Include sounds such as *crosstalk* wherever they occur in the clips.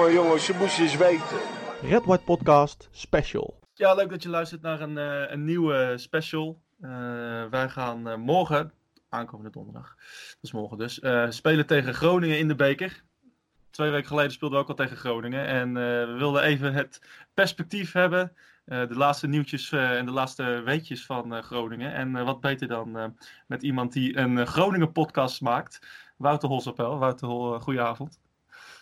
jongen, jongens, je moest eens weten. Red White Podcast Special. Ja, leuk dat je luistert naar een, uh, een nieuwe special. Uh, wij gaan uh, morgen, aankomende donderdag, dat is morgen dus, spelen tegen Groningen in de beker. Twee weken geleden speelden we ook al tegen Groningen. En we wilden even het perspectief hebben. de laatste nieuwtjes en de laatste weetjes van Groningen. En wat beter dan met iemand die een Groningen podcast maakt. Wouter Holsapel. Wouter Hol, goedenavond.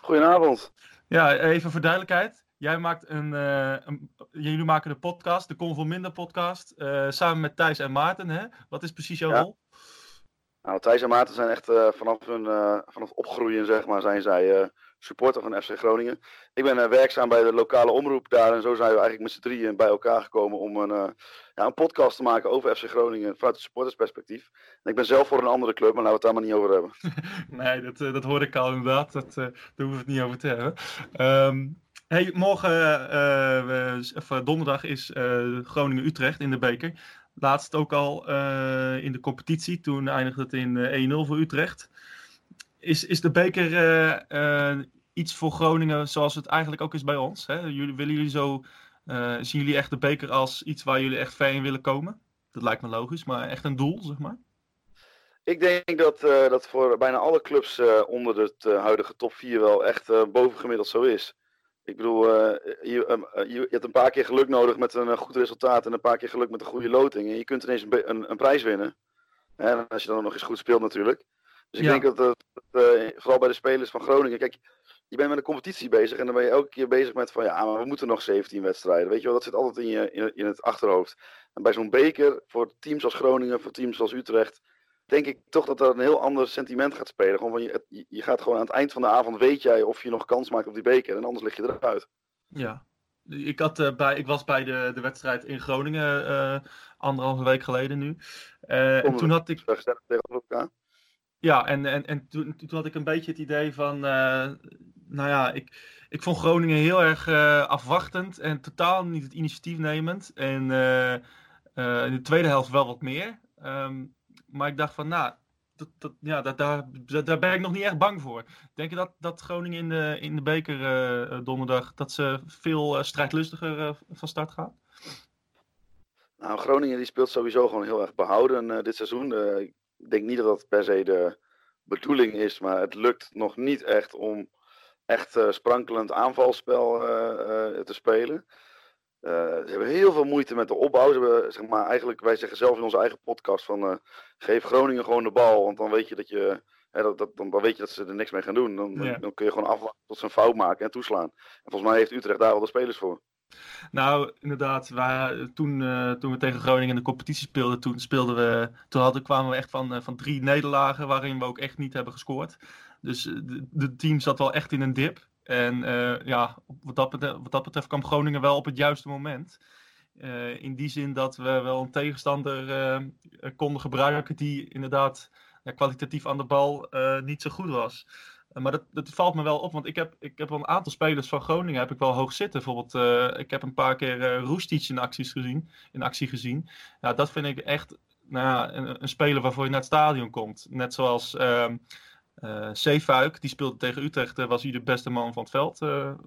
Goedenavond. Ja, even voor duidelijkheid. Jij maakt een, uh, een, jullie maken de podcast, de Convol Minder podcast, uh, samen met Thijs en Maarten. Hè? Wat is precies jouw ja. rol? Nou, Thijs en Maarten zijn echt uh, vanaf hun vanaf opgroeien, zeg maar, zijn zij supporter van FC Groningen. Ik ben werkzaam bij de lokale omroep daar en zo zijn we eigenlijk met z'n drieën bij elkaar gekomen om een, ja, een podcast te maken over FC Groningen vanuit het supportersperspectief. Ik ben zelf voor een andere club, maar laten we het daar maar niet over hebben. *laughs* nee, dat, dat hoor ik al inderdaad. Dat, daar hoeven we het niet over te hebben. Um, Hey, morgen, of, donderdag, is Groningen-Utrecht in de beker. Laatst ook al in de competitie. Toen eindigde het in 1-0 voor Utrecht. Is, is de beker iets voor Groningen zoals het eigenlijk ook is bij ons? Hè? Jullie, willen jullie zo, zien jullie echt de beker als iets waar jullie echt ver in willen komen? Dat lijkt me logisch, maar echt een doel, zeg maar. Ik denk dat dat voor bijna alle clubs onder de huidige top 4 wel echt bovengemiddeld zo is. Ik bedoel, je, uh, je, hebt een paar keer geluk nodig met een goed resultaat en een paar keer geluk met een goede loting. En je kunt ineens een, een, een prijs winnen. En als je dan nog eens goed speelt natuurlijk. Dus ik ja. denk dat, dat vooral bij de spelers van Groningen, kijk, je bent met een competitie bezig en dan ben je elke keer bezig met van ja, maar we moeten nog 17 wedstrijden. Weet je wel, dat zit altijd in, je, in, in het achterhoofd. En bij zo'n beker, voor teams als Groningen, voor teams als Utrecht, denk ik toch dat er een heel ander sentiment gaat spelen. Gewoon van je, je gaat gewoon aan het eind van de avond weet jij of je nog kans maakt op die beker. En anders lig je eruit. Ja. Ik, had, uh, bij, ik was bij de, de wedstrijd in Groningen uh, anderhalve week geleden nu. Uh, en toen had ik. Ja, en, en, en toen, toen had ik een beetje het idee van. nou ja, ik, ik vond Groningen heel erg afwachtend en totaal niet het initiatief nemend. En in de tweede helft wel wat meer. Um, maar ik dacht van, nou, dat, dat, ja, dat, daar, daar ben ik nog niet echt bang voor. Denk je dat, dat Groningen in de, in de beker donderdag, dat ze veel strijdlustiger van start gaat? Nou, Groningen die speelt sowieso gewoon heel erg behouden dit seizoen. Ik denk niet dat dat per se de bedoeling is, maar het lukt nog niet echt om echt sprankelend aanvalspel te spelen. Ze hebben heel veel moeite met de opbouw. Ze hebben, zeg maar, eigenlijk, wij zeggen zelf in onze eigen podcast van geef Groningen gewoon de bal. Want dan weet je dat je, hè, dat, dat, dan, dan, weet je dat ze er niks mee gaan doen. Dan, ja. dan kun je gewoon afwachten tot ze een fout maken en toeslaan. En volgens mij heeft Utrecht daar wel de spelers voor. Nou, inderdaad. Waar, toen, uh, toen we tegen Groningen in de competitie speelden, toen, speelden we, toen hadden, kwamen we echt van, van drie nederlagen waarin we ook echt niet hebben gescoord. Dus de team zat wel echt in een dip. En ja, wat dat, betreft, wat dat betreft kwam Groningen wel op het juiste moment. In die zin dat we wel een tegenstander konden gebruiken die inderdaad kwalitatief aan de bal niet zo goed was. Maar dat, dat valt me wel op, want ik heb, ik heb wel een aantal spelers van Groningen heb ik wel hoog zitten. Bijvoorbeeld, ik heb een paar keer uh, in, gezien, in actie gezien. Ja, dat vind ik echt nou ja, een, een, speler waarvoor je naar het stadion komt. Net zoals ehm, uh, die speelde tegen Utrecht, was hij de beste man van het veld,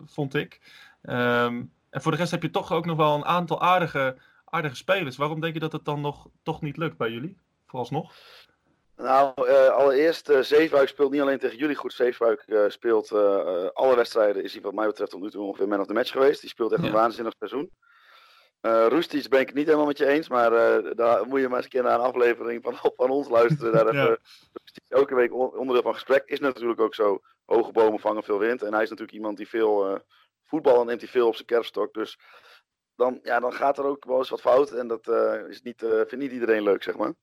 vond ik. Um, en voor de rest heb je toch ook nog wel een aantal aardige, aardige spelers. Waarom denk je dat het dan nog toch niet lukt bij jullie, vooralsnog? Nou, allereerst, Zeefuik speelt niet alleen tegen jullie goed. Zeefuik speelt alle wedstrijden, is hij wat mij betreft tot nu toe ongeveer man of the match geweest. Die speelt echt ja. een waanzinnig seizoen. Uh, Roestic ben ik het niet helemaal met je eens, maar uh, daar moet je maar eens een keer naar een aflevering van, *laughs* van ons luisteren. Daar *laughs* ja. elke week onderdeel van gesprek. Is natuurlijk ook zo, hoge bomen vangen veel wind. En hij is natuurlijk iemand die veel uh, voetbal neemt hij veel op zijn kerfstok. Dus dan, ja, dan gaat er ook wel eens wat fout en dat is niet, vindt niet iedereen leuk, zeg maar.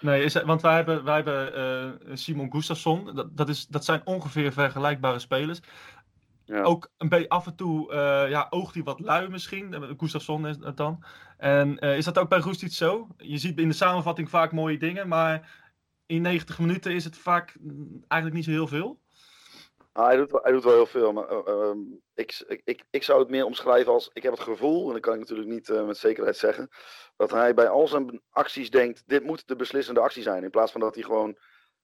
Nee, is, want wij hebben, wij hebben Simon Gustafsson, dat, dat, is, dat zijn ongeveer vergelijkbare spelers. Ja. Ook een beetje af en toe uh, ja, oogt hij wat lui misschien. Gustafsson is het dan. En uh, is dat ook bij Roestic zo? Je ziet in de samenvatting vaak mooie dingen, maar in 90 minuten is het vaak eigenlijk niet zo heel veel. Ah, hij, doet, hij doet wel heel veel, maar uh, um, ik, ik, ik zou het meer omschrijven als... Ik heb het gevoel, en dat kan ik natuurlijk niet met zekerheid zeggen... dat hij bij al zijn acties denkt, dit moet de beslissende actie zijn. In plaats van dat hij gewoon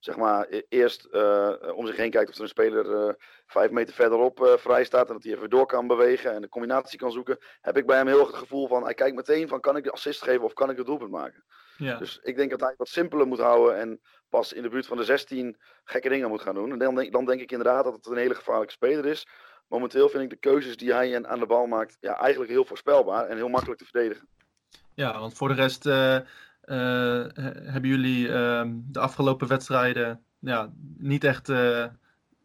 zeg maar e- eerst eh, om zich heen kijkt of er een speler eh, vijf meter verderop eh, vrij staat en dat hij even door kan bewegen en een combinatie kan zoeken, heb ik bij hem heel het gevoel van hij kijkt meteen van kan ik de assist geven of kan ik het doelpunt maken. Ja. Dus ik denk dat hij wat simpeler moet houden en pas in de buurt van de 16 gekke dingen moet gaan doen. En dan denk, dan denk ik inderdaad dat het een hele gevaarlijke speler is. Momenteel vind ik de keuzes die hij aan- de bal maakt ja, eigenlijk heel voorspelbaar en heel makkelijk te verdedigen. Ja, want voor de rest eh, eh, he- hebben jullie ehm, de afgelopen wedstrijden ja, niet echt eh,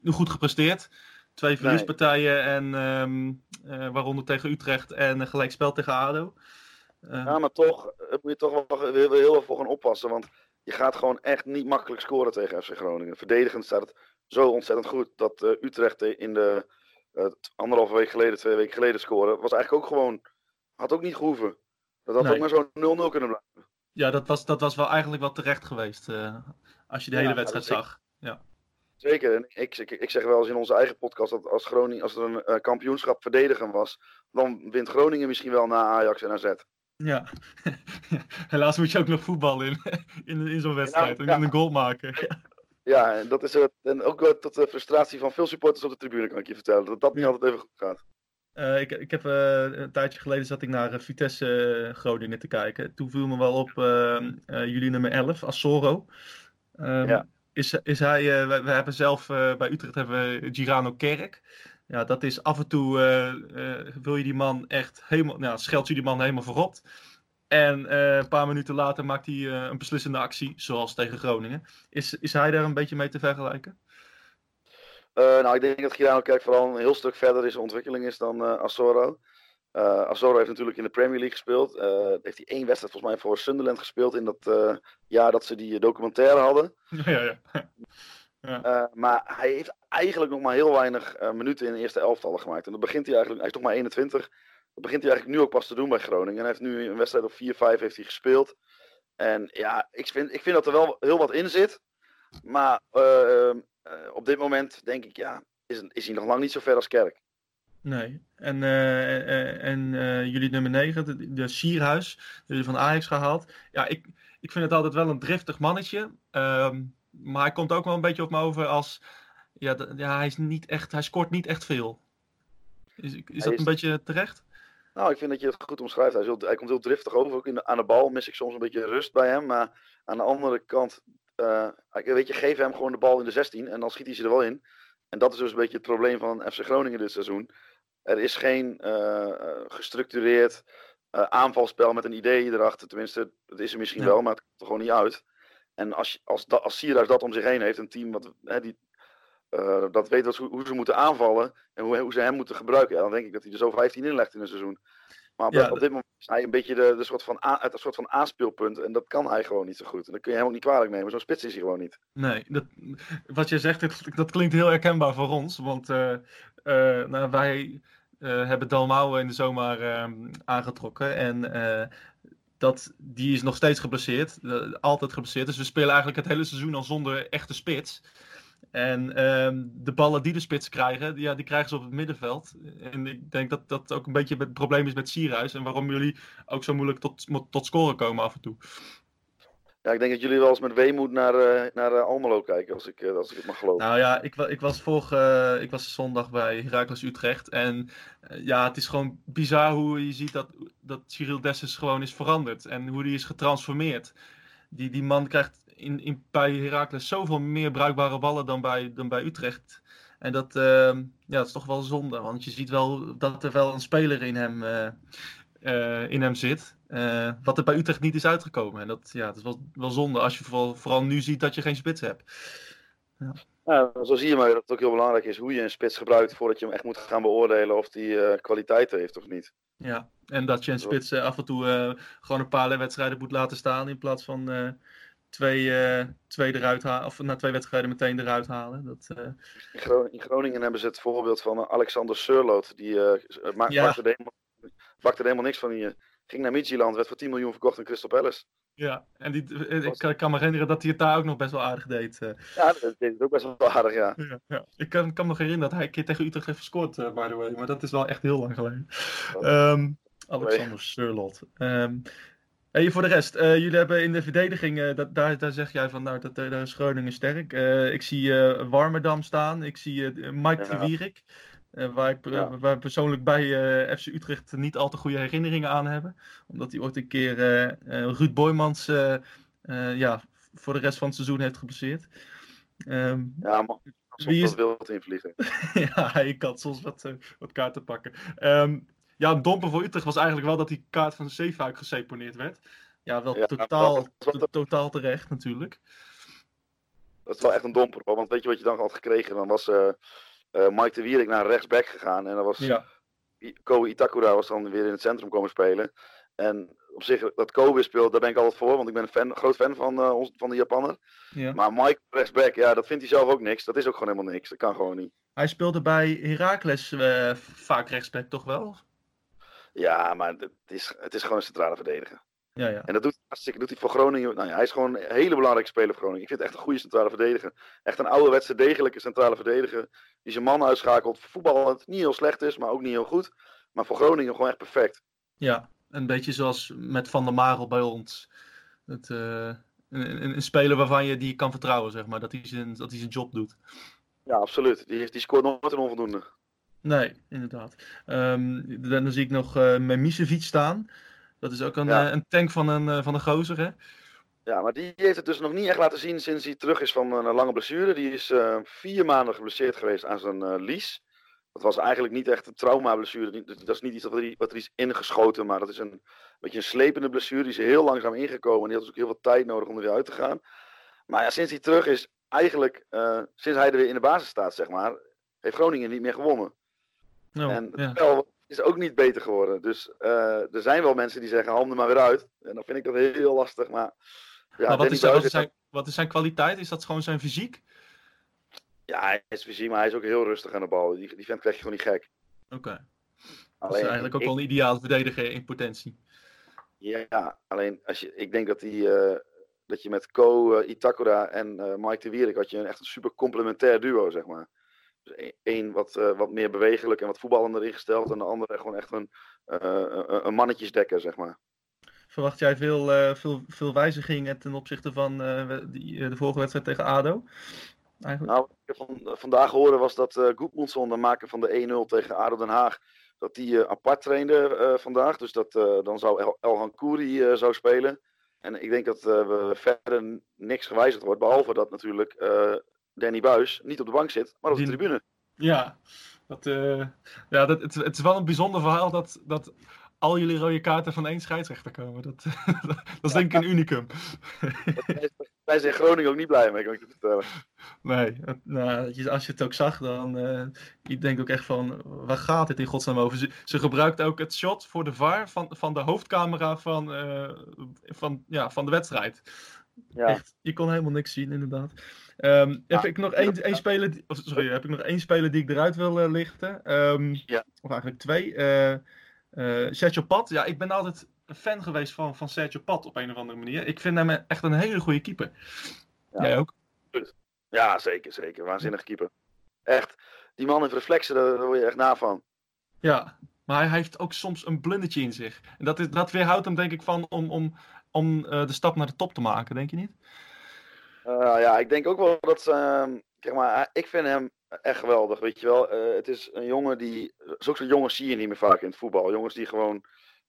goed gepresteerd. Twee verliespartijen en ehm, eh, waaronder tegen Utrecht en een gelijkspel tegen ADO. Eh, Ja, maar toch eh, moet je toch wel heel, heel erg voor gaan oppassen. Want je gaat gewoon echt niet makkelijk scoren tegen FC Groningen. Verdedigend staat het zo ontzettend goed dat eh, Utrecht in de eh, anderhalve week geleden, twee weken geleden scoren. Was eigenlijk ook gewoon, had ook niet gehoeven. Dat had Nee. ook maar zo'n 0-0 kunnen blijven. ja, dat was, dat was wel eigenlijk wel terecht geweest als je de Ja, hele wedstrijd ik- zag. Zeker. En ik, ik, ik zeg wel eens in onze eigen podcast dat als, Groningen, als er een kampioenschap verdedigen was, dan wint Groningen misschien wel na Ajax en AZ. Ja, *laughs* helaas moet je ook nog voetballen in, *laughs* in, in zo'n wedstrijd ja. en een goal maken. Ja. En dat is het. En ook tot de frustratie van veel supporters op de tribune, kan ik je vertellen. Dat dat niet altijd even goed gaat. Eh, ik, ik heb eh, een tijdje geleden zat ik naar eh, Vitesse Groningen te kijken. Toen viel me wel op eh, eh, jullie nummer 11, Assoro. Ehm, Ja. is, is hij, we, we hebben zelf bij Utrecht hebben we Girano Kerk. Ja, dat is af en toe eh, eh, wil je die man echt helemaal, nou, scheldt je die man helemaal verrot. En eh, een paar minuten later maakt hij een beslissende actie, zoals tegen Groningen. Is, is hij daar een beetje mee te vergelijken? Nou, ik denk dat Girano Kerk vooral een heel stuk verder in zijn ontwikkeling is dan. Eh Assoro heeft natuurlijk in de Premier League gespeeld. Heeft hij één wedstrijd volgens mij voor Sunderland gespeeld in dat jaar dat ze die documentaire hadden. ja, ja. Eh, maar hij heeft eigenlijk nog maar heel weinig eh, minuten in de eerste elftallen gemaakt. En dat begint hij eigenlijk, hij is toch maar 21. Dat begint hij eigenlijk nu ook pas te doen bij Groningen. En hij heeft nu een wedstrijd of 4, 5 heeft hij gespeeld. En ja, ik vind, ik vind dat er wel heel wat in zit. Maar eh, op dit moment denk ik, ja, is, is hij nog lang niet zo ver als Kerk. Nee. En, en jullie nummer 9, de, de Sierhuis, jullie van Ajax gehaald. Ja, ik, ik vind het altijd wel een driftig mannetje. Ehm, maar hij komt ook wel een beetje op me over als. Ja, ja hij, is niet echt, hij scoort niet echt veel. Is, is Hij dat is- een beetje terecht? Nou, ik vind dat je het goed omschrijft. Hij, is heel- hij komt heel driftig over. Ook in de- aan de bal mis ik soms een beetje rust bij hem. Maar aan de andere kant, eh, weet je, geef hem gewoon de bal in de 16 en dan schiet hij ze er wel in. En dat is dus een beetje het probleem van FC Groningen dit seizoen. Er is geen eh, eh, gestructureerd aanvalspel met een idee erachter. Tenminste, dat is er misschien Ja. wel, maar het komt er gewoon niet uit. En als, als, als Sierhuis dat om zich heen heeft, een team wat, hè, die, eh, dat weet wat, hoe ze moeten aanvallen en hoe, hoe ze hem moeten gebruiken, ja, dan denk ik dat hij er zo 15 in legt in een seizoen. Maar op, Ja, op dit moment is hij een beetje de, de soort van a- het een soort van aanspeelpunt. En dat kan hij gewoon niet zo goed. En dat kun je hem ook niet kwalijk nemen. Zo'n spits is hij gewoon niet. Nee, dat, wat je zegt, dat, dat klinkt heel herkenbaar voor ons. Want eh, eh, nou, wij eh, hebben Dalmau in de zomer ehm, aangetrokken. En dat, die is nog steeds geblesseerd. altijd geblesseerd. Dus we spelen eigenlijk het hele seizoen al zonder echte spits. En ehm, de ballen die de spits krijgen, ja, die krijgen ze op het middenveld. En ik denk dat dat ook een beetje het probleem is met Sierhuis. En waarom jullie ook zo moeilijk tot, tot scoren komen af en toe. Ja, ik denk dat jullie wel eens met weemoed naar, eh, naar eh, Almelo kijken. Als ik, eh, als ik het mag geloven. Nou ja, ik, ik was vorige, ik was zondag bij Heracles Utrecht. En ja, het is gewoon bizar hoe je ziet dat, dat Cyril Dessus gewoon is veranderd. En hoe die is getransformeerd. Die, die man krijgt in, in, bij Heracles zoveel meer bruikbare ballen dan bij, dan bij Utrecht. En dat, ehm, ja, dat is toch wel zonde. Want je ziet wel dat er wel een speler in hem, eh, in hem zit. eh, wat er bij Utrecht niet is uitgekomen. En dat, ja, dat is wel, wel zonde als je vooral, vooral nu ziet dat je geen spits hebt. Ja, zo zie je maar dat het ook heel belangrijk is hoe je een spits gebruikt. voordat je hem echt moet gaan beoordelen of die eh kwaliteiten heeft of niet. Ja, en dat je een spits af en toe gewoon een paar wedstrijden moet laten staan in plaats van twee, twee eruit halen, of na twee wedstrijden meteen eruit halen. Dat, In, Gro- in Groningen hebben ze het voorbeeld van Alexander Surloot. Die eh maakt, Ja. helemaal, bakte er helemaal niks van. Die eh, ging naar Midtjylland, werd voor 10 miljoen verkocht aan Crystal Palace. ja, en die, eh, ik kan, me herinneren dat hij het daar ook nog best wel aardig deed. eh. Ja, dat deed het ook best wel aardig, ja. ja, ja. Ik kan, kan me nog herinneren dat hij een keer tegen Utrecht heeft gescoord, by the way. Maar dat is wel echt heel lang geleden. Ehm, Alexander Surlot. Ehm, Hey, voor de rest, uh, jullie hebben in de verdediging, uh, dat, daar, daar zeg jij van, nou, dat, daar is Groningen sterk. Ik zie Warmerdam staan, ik zie Mike ja. Wierik, waar, ik, ja. waar persoonlijk bij FC Utrecht niet al te goede herinneringen aan hebben. Omdat hij ooit een keer Ruud Boymans ja, voor de rest van het seizoen heeft geblesseerd. Um, ja, man. Soms wie is... wild invliegen. *laughs* ja, je kan soms wat, wat kaarten pakken. Um, ja, een domper voor Utrecht was eigenlijk wel dat die kaart van Zeefuik geseponeerd werd. Ja, wel totaal, totaal terecht natuurlijk. Dat is wel echt een domper. Want weet je wat je dan had gekregen? Dan was uh, Mike de Wierik naar rechtsback gegaan. En dan was ja. Kobe Itakura was dan weer in het centrum komen spelen. En op zich, dat Kobe speelt, daar ben ik altijd voor. Want ik ben een fan, groot fan van, uh, ons, van de Japanner. Ja. Maar Mike rechtsback, ja, dat vindt hij zelf ook niks. Dat is ook gewoon helemaal niks. Dat kan gewoon niet. Hij speelde bij Heracles vaak rechtsback, toch wel? Ja, maar het is, het is gewoon een centrale verdediger. Ja, ja. En dat doet, hartstikke, doet hij voor Groningen. Nou ja, hij is gewoon een hele belangrijke speler voor Groningen. Ik vind het echt een goede centrale verdediger. Echt een ouderwetse, degelijke centrale verdediger. Die zijn man uitschakelt. Voetballend niet heel slecht is, maar ook niet heel goed. Maar voor Groningen gewoon echt perfect. Ja, een beetje zoals met Van der Marel bij ons. Het, uh, een, een, speler waarvan je die kan vertrouwen, zeg maar. Dat hij zijn, dat hij zijn job doet. Ja, absoluut. Die, die scoort nooit een onvoldoende. Nee, inderdaad. Um, dan zie ik nog uh, Memisevic staan. Dat is ook een, uh, een tank van een, uh, van een gozer, hè? Ja, maar die heeft het dus nog niet echt laten zien sinds hij terug is van een lange blessure. Die is vier maanden geblesseerd geweest aan zijn lies. Dat was eigenlijk niet echt een traumablessure. Dat is niet iets wat er, wat er is ingeschoten, maar dat is een, een beetje een slepende blessure. Die is heel langzaam ingekomen. En die had dus ook heel veel tijd nodig om er weer uit te gaan. Maar ja, sinds hij terug is, eigenlijk, sinds hij er weer in de basis staat, zeg maar, heeft Groningen niet meer gewonnen. Oh, en het spel is ook niet beter geworden. Dus uh, er zijn wel mensen die zeggen, handen maar weer uit. En dan vind ik dat heel lastig. Maar, ja, maar wat, is, wat, is zijn, wat is zijn kwaliteit? Is dat gewoon zijn fysiek? Ja, hij is fysiek, maar hij is ook heel rustig aan de bal. Die, die vent krijg je gewoon niet gek. Oké. Okay. Dat is eigenlijk ook ik, wel een ideaal verdediger in potentie. Ja, alleen als je, ik denk dat, die, uh, dat je met Ko, uh, Itakura en Mike de Wierik had je een echt een super complementair duo, zeg maar. Eén dus wat, uh, wat meer bewegelijk en wat voetballender ingesteld. En de andere gewoon echt een, uh, een mannetjesdekker, zeg maar. Verwacht jij veel, uh, veel, veel wijzigingen ten opzichte van die, de vorige wedstrijd tegen ADO? Eigenlijk? Nou, wat ik van, vandaag hoorde was dat uh, de maker van de 1-0 tegen ADO Den Haag, dat die apart trainde vandaag. Dus dat, dan zou El Elhan Kouri zou spelen. En ik denk dat we verder niks gewijzigd wordt, behalve dat natuurlijk Danny Buis niet op de bank zit, maar op de tribune. Ja, dat, uh, ja dat, het, het, is wel een bijzonder verhaal dat, dat al jullie rode kaarten van één scheidsrechter komen. Dat, *laughs* dat is denk ik een unicum. *laughs* Wij zijn Groningen ook niet blij mee, kan ik je vertellen. Nee, nou, als je het ook zag, dan uh, ik denk ook echt van, waar gaat dit in godsnaam over? Ze, ze gebruikt ook het shot voor de VAR van, van de hoofdcamera van, uh, van, ja, van de wedstrijd. Ja. Echt, je kon helemaal niks zien, inderdaad. Um, heb ik nog één, één speler, die, sorry, heb ik nog één speler die ik eruit wil uh, lichten? Um, ja. Of eigenlijk twee. Uh, uh, Sergio Pat. Ja, ik ben altijd een fan geweest van, van Sergio Pat op een of andere manier. Ik vind hem echt een hele goede keeper. Ja. Jij ook? Ja, zeker, zeker. Waanzinnig keeper. Echt. Die man heeft reflexen, daar word je echt na van. Ja, maar hij heeft ook soms een blundertje in zich. En dat, is, dat weerhoudt hem denk ik van om, om, om de stap naar de top te maken, denk je niet? Uh, ja, ik denk ook wel dat. Uh, kijk maar, ik vind hem echt geweldig. Weet je wel, uh, het is een jongen die. Zulke jongens zie je niet meer vaak in het voetbal. Jongens die gewoon.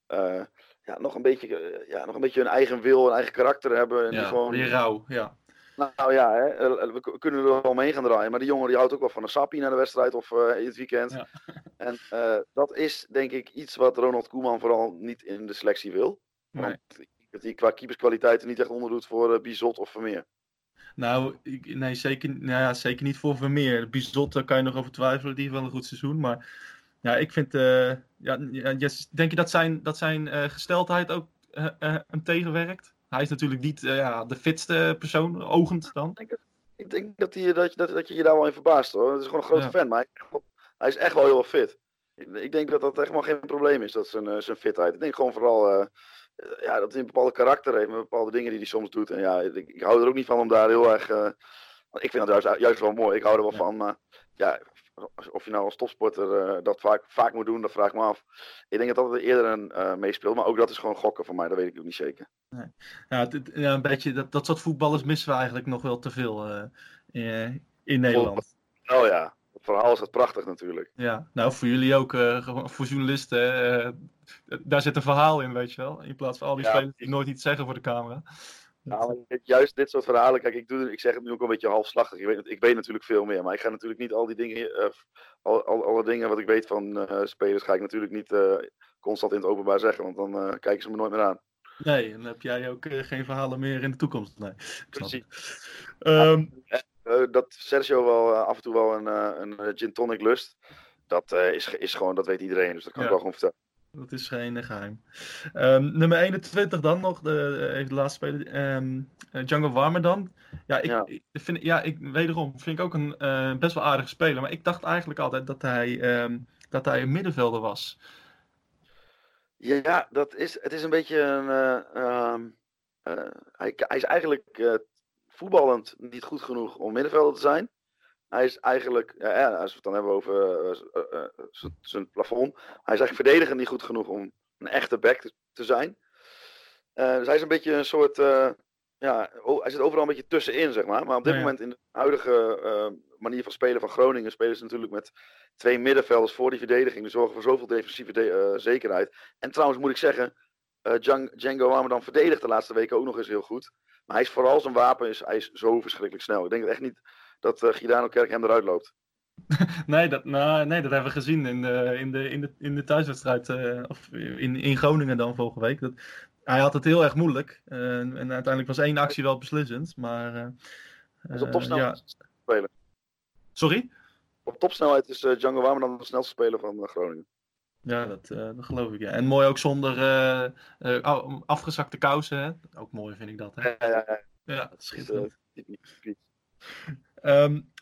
Uh, ja, nog een beetje, ja, nog een beetje hun eigen wil, een eigen karakter hebben. En ja, die gewoon... rauw, ja. Nou, ja, hè, we kunnen er wel mee gaan draaien. Maar die jongen die houdt ook wel van een sappie naar de wedstrijd of in het weekend. Ja. *laughs* En dat is denk ik iets wat Ronald Koeman vooral niet in de selectie wil. Nee. Want dat hij qua keeperskwaliteiten niet echt onderdoet voor Bizot of Vermeer. Nou, ik, nee, zeker, nou ja, zeker niet voor Vermeer. Bizot, daar kan je nog over twijfelen. Die heeft wel een goed seizoen. Maar ja, ik vind... Uh, ja, denk je dat zijn, dat zijn uh, gesteldheid ook uh, hem tegenwerkt? Hij is natuurlijk niet ja, de fitste persoon, ogend dan. Ik denk, ik denk dat, hij, dat, dat, dat je je daar wel in verbaast hoor. Het is gewoon een grote fan, maar hij, hij, is echt wel heel fit. Ik, ik, denk dat dat helemaal geen probleem is, dat zijn, zijn fitheid. Ik denk gewoon vooral eh, ja, dat hij een bepaalde karakter heeft, met bepaalde dingen die hij soms doet. En ja, ik, ik hou er ook niet van om daar heel erg. Uh, ik vind het juist, juist wel mooi, ik hou er wel van. Maar ja, of je nou als topsporter dat vaak, vaak moet doen, dat vraag ik me af. Ik denk dat dat er eerder een meespeelt, maar ook dat is gewoon gokken voor mij, dat weet ik ook niet zeker. Nee. Ja, het, ja, een beetje, dat, dat soort voetballers missen we eigenlijk nog wel te veel in, in Nederland. Oh ja, verhaal is het prachtig natuurlijk. Ja, nou voor jullie ook, voor journalisten, daar zit een verhaal in, weet je wel. In plaats van al die spelers die nooit iets zeggen voor de camera. Nou, juist dit soort verhalen, kijk, ik, doe, ik zeg het nu ook een beetje halfslachtig. Ik weet, ik weet natuurlijk veel meer, maar ik ga natuurlijk niet al die dingen, uh, al, al, alle dingen wat ik weet van spelers, ga ik natuurlijk niet constant in het openbaar zeggen, want dan kijken ze me nooit meer aan. Nee, dan heb jij ook geen verhalen meer in de toekomst. Nee, Precies. Um, dat Sergio wel af en toe wel een, een gin tonic lust, dat is, is gewoon, dat weet iedereen, dus dat kan ja. ik wel gewoon vertellen. Dat is geen geheim. Um, nummer 21 dan nog, de, even de laatste speler. Um, Django Warmer dan. Ja, ik, ja. Vind, ja, ik, wederom vind ik ook een uh, best wel aardige speler. Maar ik dacht eigenlijk altijd dat hij, um, dat hij een middenvelder was. Ja, dat is, het is een beetje een. Uh, uh, hij, hij, is eigenlijk voetballend niet goed genoeg om middenvelder te zijn. Hij is eigenlijk, ja, als we het dan hebben over uh, uh, zijn plafond, hij is eigenlijk verdedigend niet goed genoeg om een echte back te, te zijn. dus hij is een beetje een soort, ja, oh, hij zit overal een beetje tussenin, zeg maar. Maar op dit moment in de huidige manier van spelen van Groningen spelen ze natuurlijk met twee middenvelders voor die verdediging. Die zorgen voor zoveel defensieve de zekerheid. En trouwens moet ik zeggen, Django dan verdedigt de laatste weken ook nog eens heel goed. Maar hij is vooral zijn wapen, is, hij is zo verschrikkelijk snel. Ik denk echt niet dat uh, Gidano Kerk hem eruit loopt. *laughs* nee, dat, nou, nee, dat hebben we gezien in de, in de, in de, in de thuiswedstrijd. Uh, of in, in Groningen dan vorige week. Dat, hij had het heel erg moeilijk. Uh, en uiteindelijk was één actie wel beslissend. Maar. is op topsnelheid ja. spelen. Sorry? Op topsnelheid is Django Warmer dan de snelste speler van Groningen. Ja, dat, dat geloof ik. Ja. En mooi ook zonder afgezakte kousen. Hè? Ook mooi vind ik dat. Hè? Ja, ja, ja. ja schitterend. Um,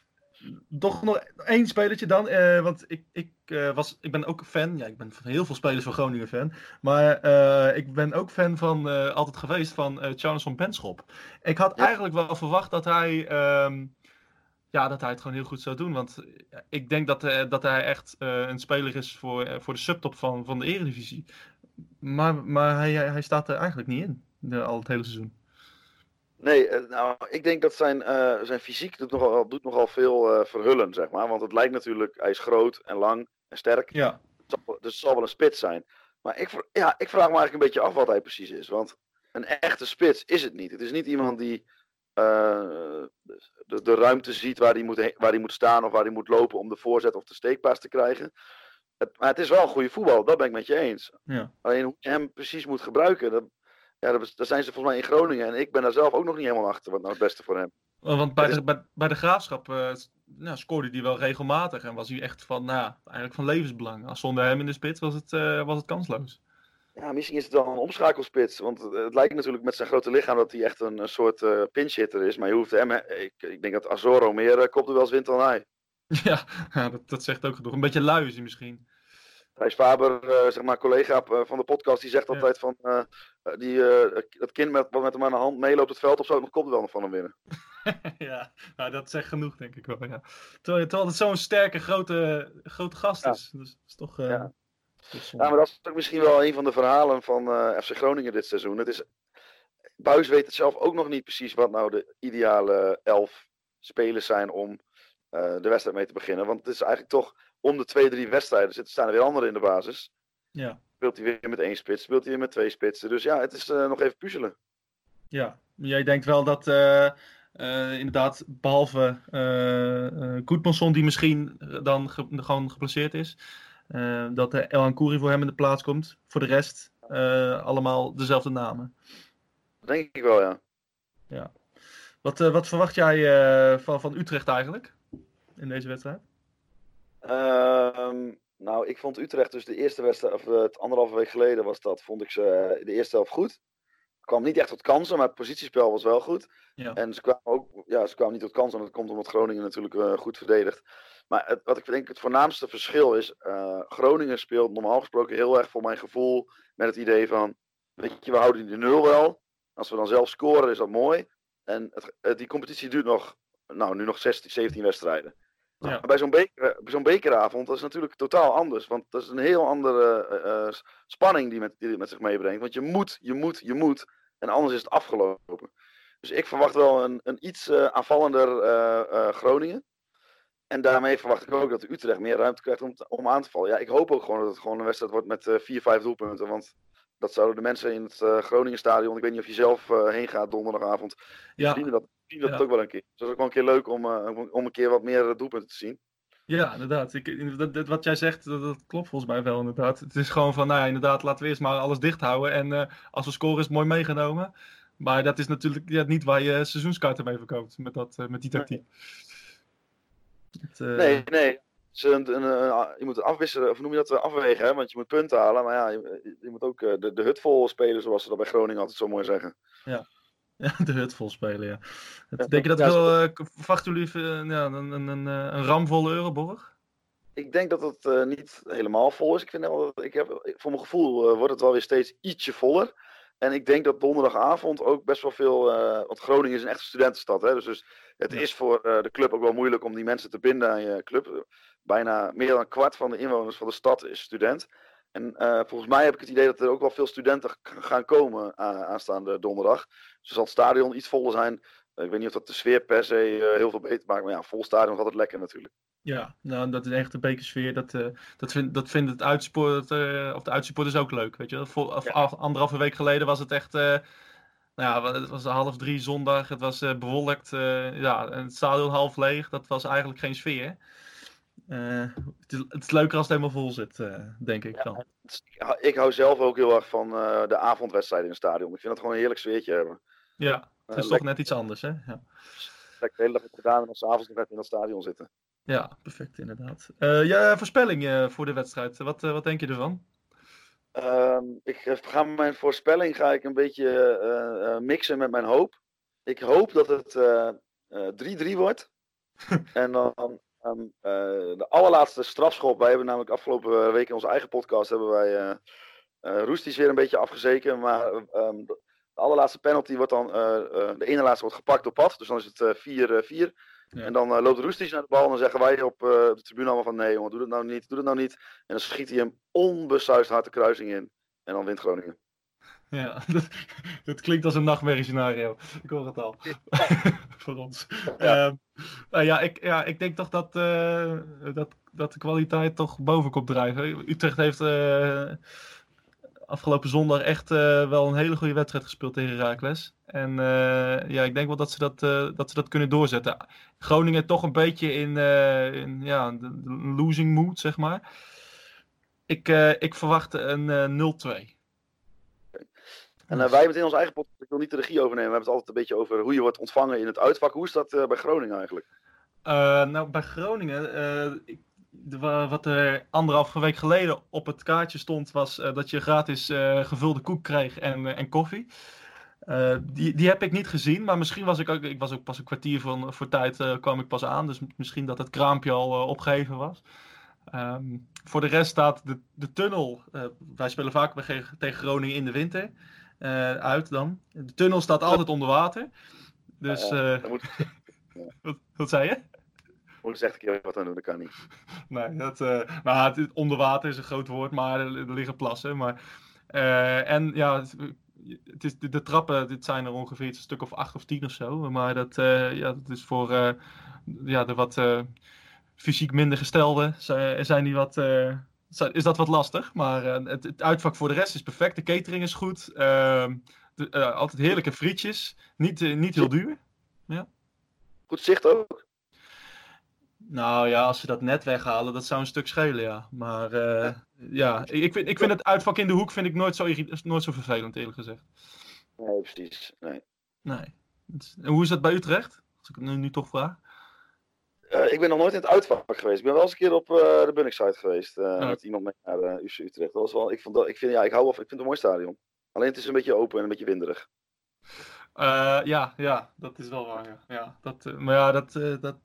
toch nog één spelertje dan. Want ik, ik, was, ik ben ook fan. Ja, ik ben van heel veel spelers van Groningen fan. Maar ik ben ook fan van, altijd geweest van Charles van Benschop. Ik had ja. eigenlijk wel verwacht dat hij, um, ja, dat hij het gewoon heel goed zou doen. Want ik denk dat, dat hij echt een speler is voor, voor de subtop van, van de Eredivisie. Maar, maar hij, hij staat er eigenlijk niet in, de, al het hele seizoen. Nee, eh, nou, ik denk dat zijn, zijn fysiek doet nogal, doet nogal veel verhullen, zeg maar. Want het lijkt natuurlijk, hij is groot en lang en sterk. Ja. Dus het zal wel een spits zijn. Maar ik, ja, ik vraag me eigenlijk een beetje af wat hij precies is. Want een echte spits is het niet. Het is niet iemand die de, de, ruimte ziet waar hij, moet, waar hij moet staan of waar hij moet lopen om de voorzet of de steekpaas te krijgen. Het, maar het is wel een goede voetbal, dat ben ik met je eens. Ja. Alleen hoe je hem precies moet gebruiken, dat, ja, daar zijn ze volgens mij in Groningen. En ik ben daar zelf ook nog niet helemaal achter wat nou het beste voor hem. Oh, want bij de, bij, bij de graafschap uh, nou, scoorde hij wel regelmatig. En was hij echt van, nou, eigenlijk van levensbelang. Als zonder hem in de spits was het, uh, was het kansloos. Ja, misschien is het wel een omschakelspits. Want het, het lijkt natuurlijk met zijn grote lichaam dat hij echt een, een soort uh, pinch hitter is. Maar je hoeft hem, ik, ik denk dat Azoro meer uh, kopduels wint dan hij. *laughs* Ja, ja dat, dat zegt ook genoeg. Een beetje lui is hij misschien. Thijs Faber, uh, zeg maar collega van de podcast, die zegt altijd van uh, die, dat kind met, wat met hem aan de hand meeloopt het veld of zo, nog komt wel nog van hem winnen. *laughs* ja, nou, dat zegt genoeg denk ik wel. Ja. Terwijl, terwijl het zo'n sterke grote, grote gast ja. is. Dus dat is toch. ja. Ja, maar dat is ook misschien wel een van de verhalen van FC Groningen dit seizoen. Het is, Buis weet het zelf ook nog niet precies wat nou de ideale elf spelers zijn om de wedstrijd mee te beginnen. Want het is eigenlijk toch om de twee, drie wedstrijden zitten, staan er weer anderen in de basis. Ja. Speelt hij weer met één spits, speelt hij weer met twee spitsen. Dus ja, het is uh, nog even puzzelen. Ja, jij denkt wel dat uh, uh, inderdaad, behalve uh, die misschien dan ge gewoon geplaceerd is, dat de El Ancuri voor hem in de plaats komt. Voor de rest allemaal dezelfde namen. Dat denk ik wel, ja. Ja. Wat, wat verwacht jij van, van Utrecht eigenlijk in deze wedstrijd? Um, nou, ik vond Utrecht dus de eerste wedstrijd, of eh, het anderhalve week geleden was dat, vond ik ze eh, de eerste helft goed. kwam niet echt tot kansen, maar het positiespel was wel goed. Ja. En ze kwamen ook, ja, ze kwamen niet tot kansen, en dat komt omdat Groningen natuurlijk goed verdedigt. Maar het, wat ik denk het voornaamste verschil is, uh, Groningen speelt normaal gesproken heel erg voor mijn gevoel met het idee van, weet je, we houden die nul wel. Als we dan zelf scoren is dat mooi. En het, die competitie duurt nog, nou nu nog 16, 17 wedstrijden. Ja. Bij zo'n beker, zo'n bekeravond, dat is natuurlijk totaal anders. Want dat is een heel andere eh, eh, spanning die met, die het met zich meebrengt. Want je moet, je moet, je moet. En anders is het afgelopen. Dus ik verwacht wel een, een iets eh, aanvallender eh, eh, Groningen. En daarmee verwacht ik ook dat Utrecht meer ruimte krijgt om, aan te vallen. Ja, ik hoop ook gewoon dat het gewoon een wedstrijd wordt met eh, vier, vijf doelpunten. Want dat zouden de mensen in het eh Groningenstadion, ik weet niet of je zelf eh, heen gaat donderdagavond, Ja, verdienen dat, verdienen dat Ja. ook wel een keer. Dus dat is ook wel een keer leuk om, om- om een keer wat meer doelpunten te zien. Ja, inderdaad. Ik, dat, dat- wat jij zegt, dat, dat klopt volgens mij wel inderdaad. Het is gewoon van, nou ja, inderdaad, laten we eerst maar alles dicht houden. En als we scoren is het mooi meegenomen. Maar dat is natuurlijk ja, niet waar je seizoenskaarten mee verkoopt, met, dat, met die tactiek. Het, eh, Nee, nee. Een, een, een- je moet het afwisselen, of noem je dat, eh, afwegen, hè? want je moet punten halen. Maar ja, je, je moet ook eh, de, de hut vol spelen, zoals ze dat bij Groningen altijd zo mooi zeggen. Ja, *laughs* de hut vol spelen, ja. Ja, denk je dat ja, wel, jullie ja, een, een, een, een ramvolle Euroborg? Ik denk dat het niet helemaal vol is. Ik vind wel, dat- ik heb, voor mijn gevoel wordt het wel weer steeds ietsje voller. En ik denk dat donderdagavond ook best wel veel. eh, want Groningen is een echte studentenstad. Hè? Dus, dus het Ja. is voor eh, de club ook wel moeilijk om die mensen te binden aan je club. Bijna meer dan een kwart van de inwoners van de stad is student. En eh, volgens mij heb ik het idee dat er ook wel veel studenten gaan komen aanstaande donderdag. Dus zal het stadion iets voller zijn. Eh, ik weet niet of dat de sfeer per se eh, heel veel beter maakt. Maar ja, vol stadion is altijd lekker natuurlijk. Ja, nou, dat is echt de bekersfeer. Dat, eh dat, vindt dat vindt het uitsport, of de uitsupporters ook leuk. Weet je? Vol, of, Ja. anderhalve week geleden was het echt. nou ja, het was half drie zondag. Het was bewolkt. ja, en het stadion half leeg. Dat was eigenlijk geen sfeer. Het, is, het is leuker als het helemaal vol zit, denk ik dan. Ik hou- zelf ook heel erg van de avondwedstrijden in het stadion. Ik vind dat gewoon een heerlijk sfeertje hebben. Ja, het is toch lekker, net iets anders, hè? Ja, lekker de hele dag gedaan en dan s'avonds nog even in dat stadion zitten. ja perfect, inderdaad. Eh ja, voorspelling eh, voor de wedstrijd. Wat, eh, wat denk je ervan? Ehm, ik eh, ga mijn voorspelling ga ik een beetje eh, eh, mixen met mijn hoop. Ik hoop dat het eh, eh, 3-3 wordt. *laughs* en dan ehm, eh, de allerlaatste strafschop. Wij hebben namelijk afgelopen week in onze eigen podcast hebben wij eh eh, Roesties weer een beetje afgezeken. Maar ehm, de allerlaatste penalty wordt dan, eh, eh, de ene laatste wordt gepakt door Pat. Dus dan is het eh, 4-4. Ja. En dan eh, loopt Roesties naar de bal en dan zeggen wij op eh, de tribune allemaal van nee jongen, doe dat nou niet, doe dat nou niet. En dan schiet hij hem onbesuisd hard de kruising in. En dan wint Groningen. Ja, *laughs* dat, dat klinkt als een nachtmerriescenario. Ik hoor het al. *laughs* Voor ons. Ja. Ehm, nou ja, ik, ja, ik denk toch dat, eh, dat, dat de kwaliteit toch boven komt drijven. Utrecht heeft eh, afgelopen zondag echt eh, wel een hele goede wedstrijd gespeeld tegen Herakles. En eh, ja, ik denk wel dat ze dat, eh, dat ze dat kunnen doorzetten. Groningen toch een beetje in, in ja, de, de losing mood, zeg maar. Ik, ik verwacht een eh 0-2. En wij hebben het in onze eigen podcast, ik wil niet de regie overnemen, we hebben het altijd een beetje over hoe je wordt ontvangen in het uitvak. Hoe is dat bij Groningen eigenlijk? Nou, bij Groningen, ik- de- wat er anderhalve week geleden op het kaartje stond, was eh, dat je gratis eh, gevulde koek kreeg en, eh, en koffie. Die, die heb ik niet gezien, maar misschien was ik ook, ik was ook pas een kwartier van, voor tijd, kwam ik pas aan, dus misschien dat het kraampje al opgeheven was. Ehm, voor de rest staat de, de tunnel, wij spelen vaak bij, tegen Groningen in de winter, uit dan. De tunnel staat altijd onder water. Dus, moet, *laughs* wat, wat zei je? Moet echt een keer wat aan doen, dat kan niet. *laughs* Nee, dat, nou, het, is- onder water is een groot woord, maar er, er liggen plassen. Maar, eh, en ja, het, het is, de, de trappen, dit zijn er ongeveer een stuk of acht of tien of zo. Maar dat, eh, ja, dat is voor ja, de wat fysiek minder gestelden, zijn, zijn die wat, is dat wat lastig. Maar het, het uitvak voor de rest is perfect. De catering is goed. Ehm, de, eh, altijd heerlijke frietjes. Niet, niet heel duur. Goed zicht ook. Nou ja, als ze dat net weghalen, dat zou een stuk schelen, ja. Maar eh, ja, ik, ik vind, ik vind het uitvak in de hoek vind ik nooit zo, nooit zo vervelend, eerlijk gezegd. Nee, precies. Nee. Nee. Is- En hoe is dat bij Utrecht? Als ik het nu, nu toch vraag. Eh, ik ben nog nooit in het uitvak geweest. Ik ben wel eens een keer op eh, de Bunningside geweest. Met iemand mee naar UC Utrecht. Dat was wel, ik, vond dat, ik, vind, ja, ik, hou wel, ik vind het een mooi stadion. Alleen het is een beetje open en een beetje winderig. Ja, ja, dat is wel waar. Ja. Ja, dat, maar ja, dat, dat,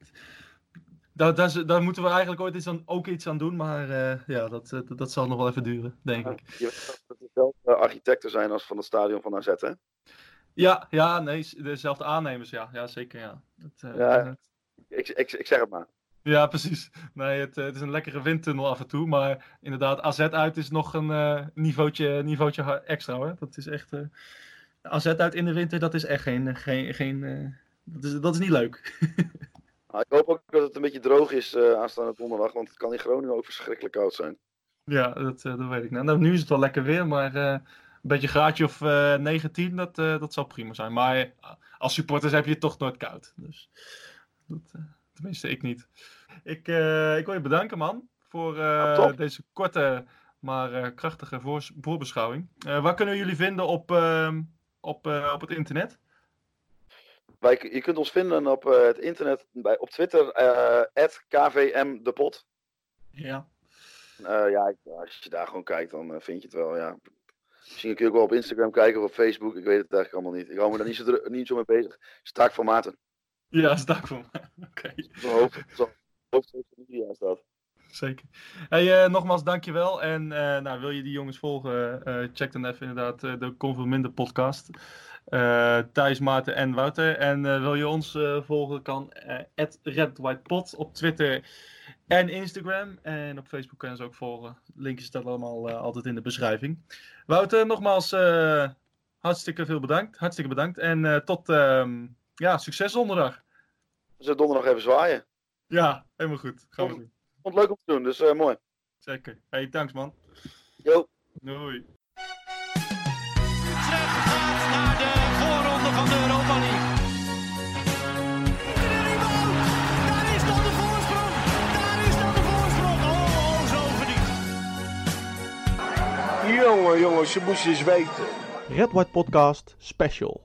daar, daar, z- daar moeten we eigenlijk ooit iets aan, ook iets aan doen. Maar eh, ja, dat, eh, dat, dat zal nog wel even duren, denk ik. Je weet dat dezelfde architecten zijn als van het stadion van AZ, hè? Ja, ja, nee, dezelfde aannemers, ja. Ja, zeker, ja. Dat, eh, Ja. Ik, ik, ik zeg het maar. Ja, precies. Nee, het, het, is een lekkere windtunnel af en toe. Maar inderdaad, AZ uit is nog een uh, niveautje, niveautje extra hoor. Dat is echt. Uh, AZ uit in de winter, dat is echt geen. geen, geen uh, dat, is, dat is niet leuk. *laughs* nou, ik hoop ook dat het een beetje droog is aanstaande donderdag. Want het kan in Groningen ook verschrikkelijk koud zijn. Ja, dat, dat weet ik. Nou, nou, nu is het wel lekker weer, maar een beetje graadje of 19, dat, dat zal prima zijn. Maar als supporters heb je het toch nooit koud. Dus dat. Tenminste, ik niet. Ik, ik wil je bedanken, man, voor deze korte, maar krachtige voor, voorbeschouwing. waar kunnen we jullie vinden op, ehm, op, op het internet? Wij, je kunt ons vinden op het internet, bij, op Twitter, kvmdepot. Ja. ja, als je daar gewoon kijkt, dan vind je het wel, ja. Misschien kun je ook wel op Instagram kijken of op Facebook. Ik weet het eigenlijk allemaal niet. Ik hou me daar niet zo, niet zo mee bezig. Staak formaten. Ja, stak voor me. Oké. Okay. media is dat. *laughs* Zeker. Hey, uh, nogmaals, dankjewel. En uh, nou, wil je die jongens volgen, uh, check dan even inderdaad de Minder podcast. Thijs, Maarten en Wouter. En wil je ons volgen, kan @redwhitepot op Twitter en Instagram. En op Facebook kan je ons ook volgen. Linkjes staan allemaal altijd in de beschrijving. Wouter, nogmaals, hartstikke veel bedankt. Hartstikke bedankt. En tot... Ehm, ja, succes donderdag. We zullen donderdag even zwaaien. Ja, helemaal goed. Gaan we doen. Vond het leuk om te doen, dus uh, mooi. Zeker. Hey, thanks man. Jo. Doei. Utrecht gaat naar de voorronde van de Europa League. Daar is dan de voorsprong. Daar is dan de voorsprong. Oh, zo verdiend. Jongen, jongens, je moest eens weten. Red White Podcast Special.